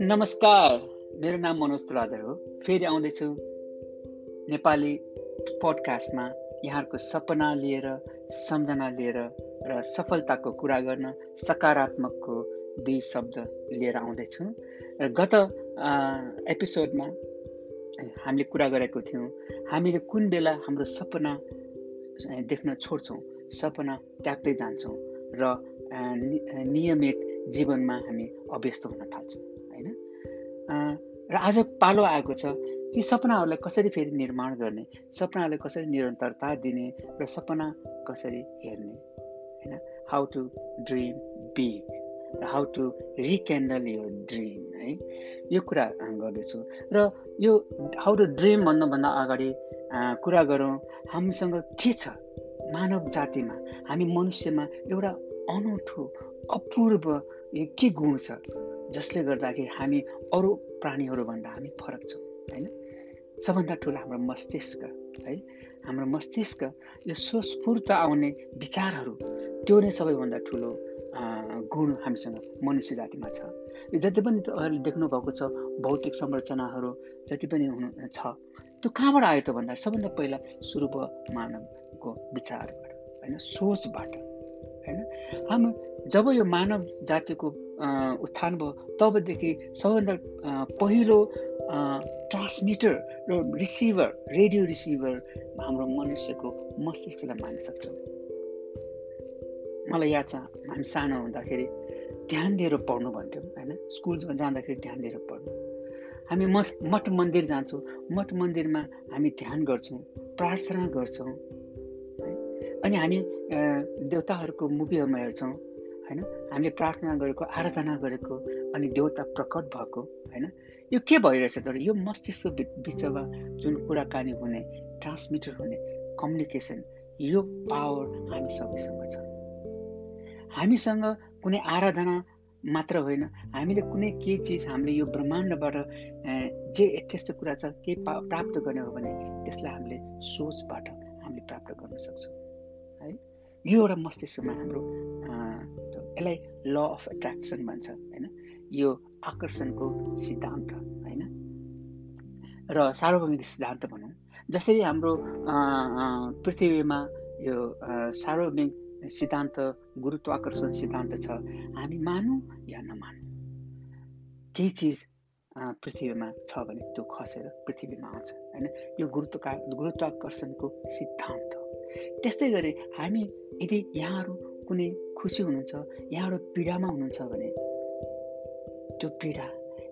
नमस्कार मेरो नाम मनोज तुलाधर हो। फेरि आउँदैछु नेपाली पोडकास्टमा यहाँहरूको सपना लिएर सम्झना लिएर र सफलताको कुरा गर्न सकारात्मकको दुई शब्द लिएर आउँदैछु। र गत एपिसोडमा हामीले कुरा गरेको थियौँ हामीले कुन बेला हाम्रो सपना देख्न छोड्छौँ सपना त्याग्दै जान्छौँ र नियमित जीवनमा हामी अभ्यस्त हुन थाल्छौँ होइन? र आज पालो आएको छ ती सपनाहरूलाई कसरी फेरि निर्माण गर्ने सपनाहरूलाई कसरी निरन्तरता दिने र सपना कसरी हेर्ने होइन? हाउ टु ड्रिम बिग र how to rekindle your dream है? यो कुरा गर्दैछु। र यो हाउ टु ड्रिम भन्नुभन्दा अगाडि कुरा गरौँ हामीसँग के छ? मानव जातिमा हामी मनुष्यमा एउटा अनौठो अपूर्व के गुण छ? जसले गर्दाखेरि हामी अरू प्राणीहरूभन्दा हामी फरक छौँ होइन? सबभन्दा ठुलो हाम्रो मस्तिष्क है? हाम्रो मस्तिष्क यो स्वस्फूर्त आउने विचारहरू त्यो नै सबैभन्दा ठुलो गुण हामीसँग मनुष्य जातिमा छ। यो जति पनि अहिले देख्नुभएको छ भौतिक संरचनाहरू जति पनि हुनु छ त्यो कहाँबाट आयो त भन्दा सबभन्दा पहिला सुरु भयो मानवको विचारबाट होइन? सोचबाट होइन? हाम्रो जब यो मानव जातिको उत्थान भयो तबदेखि सबभन्दा पहिलो ट्रान्समिटर र रिसिभर रेडियो रिसिभर हाम्रो मनुष्यको मस्तिष्कलाई मान्न सक्छौँ। मलाई याद छ हामी सानो हुँदाखेरि ध्यान दिएर पढ्नु भन्थ्यौँ होइन? स्कुल जाँदाखेरि ध्यान दिएर पढ्नु। हामी मठ मठ मन्दिर जान्छौँ मठ मन्दिरमा हामी ध्यान गर्छौँ प्रार्थना गर्छौँ। अनि हामी देउताहरूको मुभीहरूमा हेर्छौँ होइन? हामीले प्रार्थना गरेको आराधना गरेको अनि देउता प्रकट भएको होइन? यो के भइरहेछ तर यो मस्तिष्क बिचमा जुन कुराकानी हुने ट्रान्समिटर हुने कम्युनिकेसन यो पावर हामी सबैसँग छ। हामीसँग कुनै आराधना मात्र होइन। हामीले कुनै के चिज हामीले यो ब्रह्माण्डबाट जे त्यस्तो कुरा छ के प्राप्त गर्ने हो भने त्यसलाई हामीले सोचबाट हामीले प्राप्त गर्न सक्छौँ। है। यो एउटा मस्तिष्कमा हाम्रो यसलाई ल अफ एट्र्याक्सन भन्छ होइन? यो आकर्षणको सिद्धान्त होइन? र सार्वभौमिक सिद्धान्त भनौँ। जसरी हाम्रो पृथ्वीमा यो सार्वभौमिक सिद्धान्त गुरुत्वाकर्षण सिद्धान्त छ हामी मानौँ या नमानौँ? केही चिज पृथ्वीमा छ भने त्यो खसेर पृथ्वीमा आउँछ होइन? यो गुरुत्वका गुरुत्वाकर्षणको सिद्धान्त। त्यस्तै गरी हामी यदि यहाँहरू कुनै खुसी हुनुहुन्छ यहाँहरू पीडामा हुनुहुन्छ भने त्यो पीडा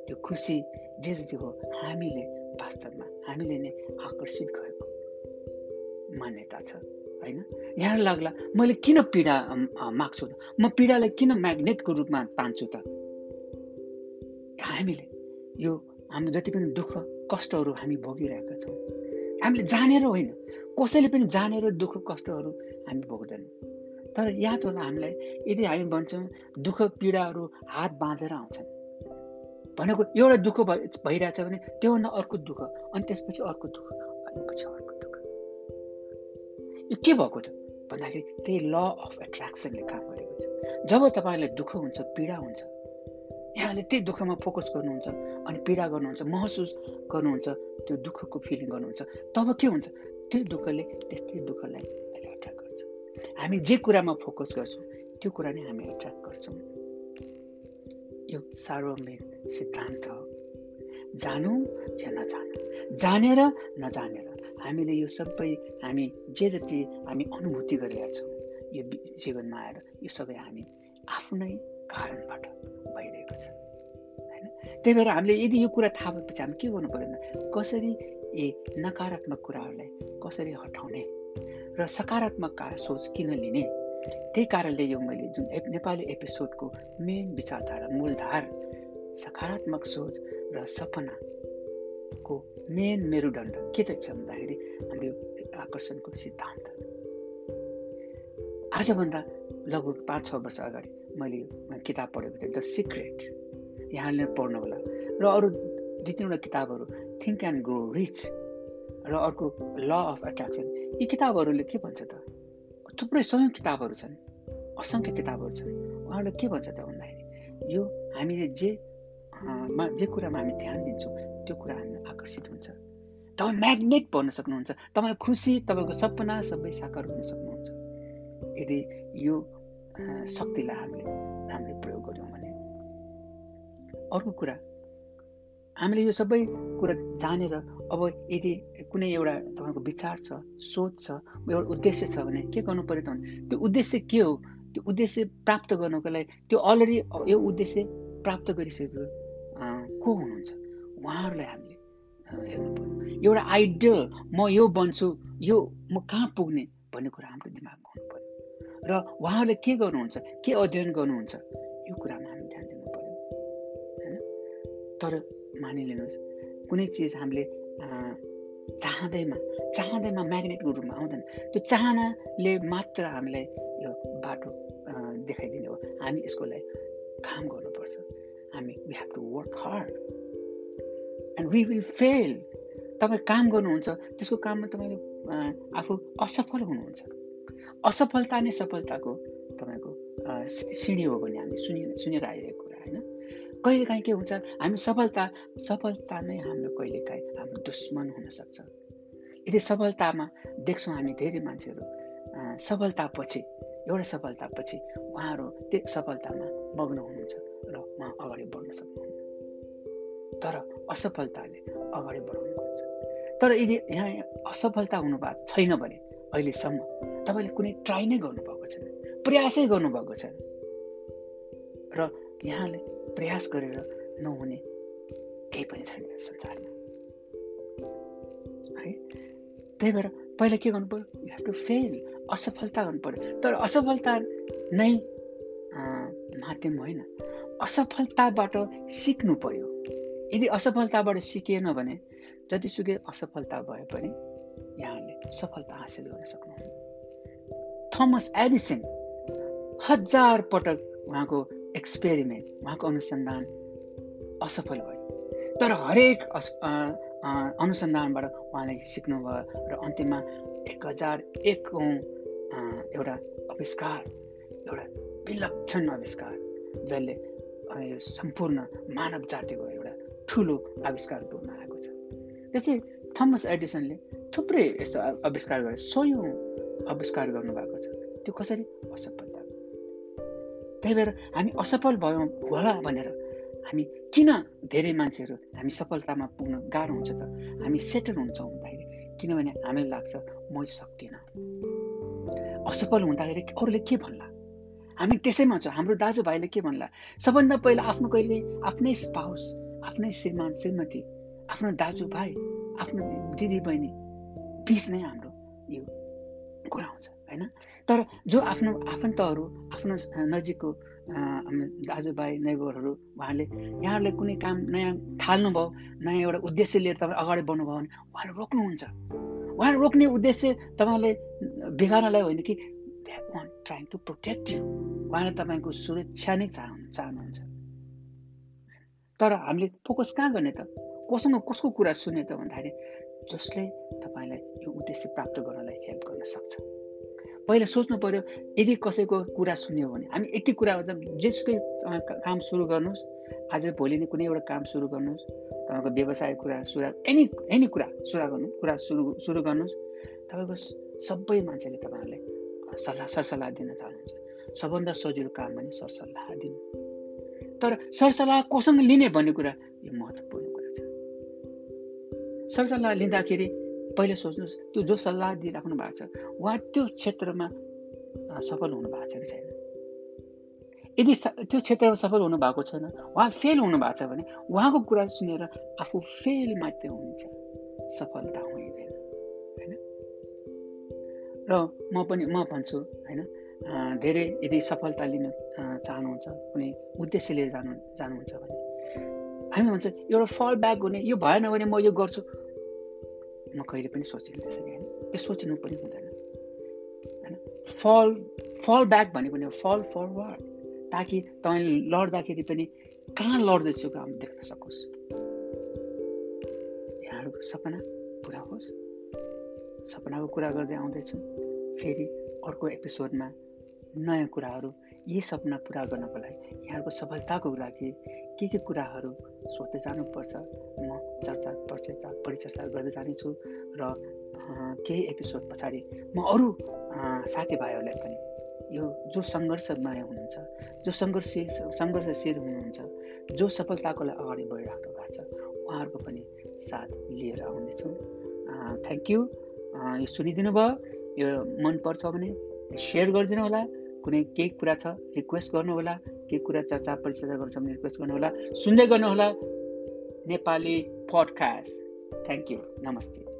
त्यो खुसी जे जति हो हामीले वास्तवमा हामीले नै आकर्षित गरेको मान्यता छ होइन? यहाँ लाग्ला मैले किन पीडा माग्छु त? म पीडालाई किन म्याग्नेटको रूपमा तान्छु त? हामीले यो हाम्रो जति पनि दुःख कष्टहरू हामी भोगिरहेका छौँ। हामीले जानेर होइन। कसैले पनि जानेर दुःख कष्टहरू हामी भोग्दैनौँ। तर याद होला हामीलाई यदि हामी भन्छौँ दुःख पीडाहरू हात बाँधेर आउँछन्। भनेको एउटा दुःख भइ भइरहेछ भने त्योभन्दा अर्को दुःख अनि त्यसपछि अर्को दुःख अनि पछि अर्को दुःख। यो के भएको छ? भन्दाखेरि त्यही ल अफ एट्र्याक्सनले काम गरेको छ। जब तपाईँलाई दुःख हुन्छ पीडा हुन्छ यहाँले त्यही दुःखमा फोकस गर्नुहुन्छ अनि पीडा गर्नुहुन्छ महसुस गर्नुहुन्छ त्यो दुःखको फिलिङ गर्नुहुन्छ। तब के हुन्छ? त्यो दुःखले त्यस्तै दुःखलाई एट्र्याक्ट गर्छ। हामी जे कुरामा फोकस गर्छौँ त्यो कुरा नै हामी एट्र्याक्ट गर्छौँ। यो सार्वभौमिक सिद्धान्त हो। जानु या नजानु? जानेर नजानेर। हामीले यो सबै हामी जे जति हामी अनुभूति गरिरहेका छौँ यो जीवनमा आएर यो सबै हामी आफ्नै कारणबाट भइरहेको छ। होइन? त्यही भएर हामीले यदि यो कुरा थाहा भएपछि हामी के गर्नु पऱ्यो कसरी ए नकारात्मक कुराहरूलाई कसरी हटाउने र सकारात्मक सोच किन लिने? त्यही कारणले यो मैले जुन नेपाली एपिसोडको मेन विचारधारा मूलधार सकारात्मक सोच र सपनाको मेन मेरुदण्ड के त छ भन्दाखेरि हाम्रो आकर्षणको सिद्धान्त। आजभन्दा लगभग पाँच छ वर्ष अगाडि मैले किताब पढेको थिएँ द सिक्रेट यहाँले पढ्नु होला। र अरू दुई तिनवटा किताबहरू थिङ्क एन्ड ग्रो रिच र अर्को ल अफ एट्र्याक्सन यी किताबहरूले के भन्छ त? थुप्रै सयौँ किताबहरू छन् असङ्ख्य किताबहरू छन्। उहाँहरूले के भन्छ त भन्दाखेरि यो हामीले जे मा जे कुरामा हामी ध्यान दिन्छौँ त्यो कुरा हामी आकर्षित हुन्छ। तपाईँ म्याग्नेट भन्न सक्नुहुन्छ तपाईँको खुसी तपाईँको सपना सबै साकार हुन सक्नुहुन्छ। यदि यो शक्तिलाई हामीले हामीले प्रयोग गऱ्यौँ भने। अर्को कुरा हामीले यो सबै कुरा जानेर अब यदि कुनै एउटा तपाईँको विचार छ सोच छ एउटा उद्देश्य छ भने के गर्नु पऱ्यो त भने त्यो उद्देश्य के हो? त्यो उद्देश्य प्राप्त गर्नको लागि त्यो अलरेडी यो उद्देश्य प्राप्त गरिसकेको को हुनुहुन्छ? उहाँहरूलाई हामीले हेर्नु पऱ्यो। एउटा आइडियल म यो बन्छु यो म कहाँ पुग्ने भन्ने कुरा हाम्रो दिमागमा हुनु पऱ्यो। र उहाँहरूले के गर्नुहुन्छ? के अध्ययन गर्नुहुन्छ? यो कुरामा हामी ध्यान दिनु पऱ्यो होइन? तर मानिलिनुहोस् कुनै चिज हामीले चाहँदैमा चाहँदैमा म्याग्नेटको रूपमा आउँदैन। त्यो चाहनाले मात्र हामीलाई यो बाटो देखाइदिने हो। हामी यसको लागि काम गर्नुपर्छ। हामी we have to work hard and we will fail तपाईँ काम गर्नुहुन्छ त्यसको काममा तपाईँले आफू असफल हुनुहुन्छ। असफलता नै सफलताको तपाईँको सिँढी हो भने हामी सुनि सुनेर आइरहेको कुरा होइन। कहिलेकाहीँ के हुन्छ हामी सफलता सफलता नै हाम्रो कहिलेकाहीँ हाम्रो दुश्मन हुनसक्छ यदि सफलतामा देख्छौँ हामी धेरै मान्छेहरू सफलतापछि एउटा सफलतापछि उहाँहरू त्यो सफलतामा मग्न हुनुहुन्छ र उहाँ अगाडि बढ्न सक्नुहुन्न। तर असफलताले अगाडि बढाउनु खोज्छ तर यदि यहाँ असफलता हुनुभएको छैन भने अहिलेसम्म तपाईँले कुनै ट्राई नै गर्नुभएको छैन प्रयासै गर्नुभएको छैन र यहाँले प्रयास गरेर नहुने केही पनि छैन संसारमा। है? त्यही भएर पहिला के गर्नु पऱ्यो? यु हेभ टु फेल असफलता गर्नु पऱ्यो। तर असफलता नै माध्यम होइन। असफलताबाट सिक्नु पर्यो यदि असफलताबाट सिकिएन भने जतिसुकै असफलता भए पनि यहाँले सफलता हासिल गर्न सक्नुहुन्न। थमस एडिसन हजार पटक उहाँको एक्सपेरिमेन्ट उहाँको अनुसन्धान असफल भयो। तर हरेक अस अनुसन्धानबाट उहाँले सिक्नुभयो र अन्तिममा एक हजार एक एउटा आविष्कार एउटा विलक्षण आविष्कार जसले सम्पूर्ण मानव जातिको एउटा ठुलो आविष्कार रूपमा आएको छ। त्यस्तै थमस एडिसनले थुप्रै यस्तो आविष्कार गरे। सयौँ आविष्कार गर्नुभएको छ। त्यो कसरी? असफलता। त्यही भएर हामी असफल भयौँ होला भनेर हामी किन धेरै मान्छेहरू हामी सफलतामा पुग्न गाह्रो हुन्छ त? हामी सेटल हुन्छौँ भन्दाखेरि किनभने हामीलाई लाग्छ म सक्दिनँ। असफल हुँदाखेरि अरूले के भन्ला? हामी त्यसैमा छौँ। हाम्रो दाजुभाइले के भन्ला? सबभन्दा पहिला आफ्नो कहिले? आफ्नै स्पाउस आफ्नै श्रीमान श्रीमती आफ्नो दाजुभाइ आफ्नो दिदी बहिनी बिच नै हाम्रो यो कुरा आउँछ होइन? तर जो आफ्नो आफन्तहरू आफ्नो नजिकको दाजुभाइ नेबरहरू उहाँले यहाँहरूले कुनै काम नयाँ थाल्नुभयो नयाँ एउटा उद्देश्य लिएर तपाईँ अगाडि बढ्नुभयो भने उहाँले रोक्नुहुन्छ। उहाँले रोक्ने उद्देश्य तपाईँले बिगार्नलाई होइन कि ट्राइङ टु प्रोटेक्ट यु उहाँले तपाईँको सुरक्षा नै चाहनु चाहनुहुन्छ। तर हामीले फोकस कहाँ गर्ने त? कोसँग कसको कुरा सुन्ने त भन्दाखेरि जसले तपाईँलाई यो उद्देश्य प्राप्त गर्नलाई हेल्प गर्न सक्छ। पहिला सोच्नु पऱ्यो यदि कसैको कुरा सुन्यो भने हामी यति कुरा जेसुकै काम सुरु गर्नुहोस् आज भोलि नै कुनै एउटा काम सुरु गर्नुहोस् तपाईँको व्यवसाय कुरा सुरु एनी एनी कुरा सुरु गर्नु कुरा सुरु सुरु गर्नुहोस् तपाईँको सबै मान्छेले तपाईँहरूलाई सल्लाह सरसल्लाह दिन चाहनुहुन्छ सबभन्दा सजिलो काम भने सरसल्लाह दिनु। तर सरसल्लाह कोसँग लिने भन्ने कुरा यो महत्त्वपूर्ण सरसल्लाह लिँदाखेरि पहिला सोच्नुहोस् त्यो जो सल्लाह दिइराख्नु भएको छ उहाँ त्यो क्षेत्रमा सफल हुनु भएको छ कि छैन? यदि त्यो क्षेत्रमा सफल हुनु भएको छैन उहाँ फेल हुनु भएको छ भने उहाँको कुरा सुनेर आफू फेल मात्रै हुन्छ सफलता हुँदैन होइन? र म पनि म भन्छु होइन? धेरै यदि सफलता लिन चाहनुहुन्छ कुनै उद्देश्य लिएर जानु जानुहुन्छ भने हामी भन्छ एउटा फल ब्याक हुने यो भएन भने म यो गर्छु। म कहिले पनि सोचिनँ त्यसरी होइन? त्यो सोच्नु पनि हुँदैन। होइन? फल फल ब्याक भनेको नि फल फरवर्ड ताकि तपाईँले लड्दाखेरि पनि कहाँ लड्दैछु काम देख्न सकोस्? यहाँहरूको सपना पुरा होस्। सपनाको कुरा गर्दै आउँदैछु। फेरि अर्को एपिसोडमा नयाँ कुराहरू यी सपना पुरा गर्नको लागि यहाँहरूको सफलताको लागि के के कुराहरू सोध्दै जानुपर्छ म चर्चा परिचर्चा परिचर्चा गर्दै जानेछु र केही एपिसोड पछाडि म अरू साथीभाइहरूलाई पनि यो जो सङ्घर्षमय हुनुहुन्छ जो सङ्घर्षशील सङ्घर्षशील हुनुहुन्छ जो सफलताको लागि अगाडि बढिराख्नु भएको छ उहाँहरूको पनि साथ लिएर आउनेछु। थ्याङ्क यू यो सुनिदिनु भयो यो मनपर्छ भने सेयर गरिदिनु होला कुनै केही कुरा छ रिक्वेस्ट गर्नुहोला केही कुरा चर्चा परिचर्चा गर्छ भने रिक्वेस्ट गर्नुहोला। सुन्दै गर्नुहोला। नेपाली पडकास्ट थ्याङ्क यू नमस्ते।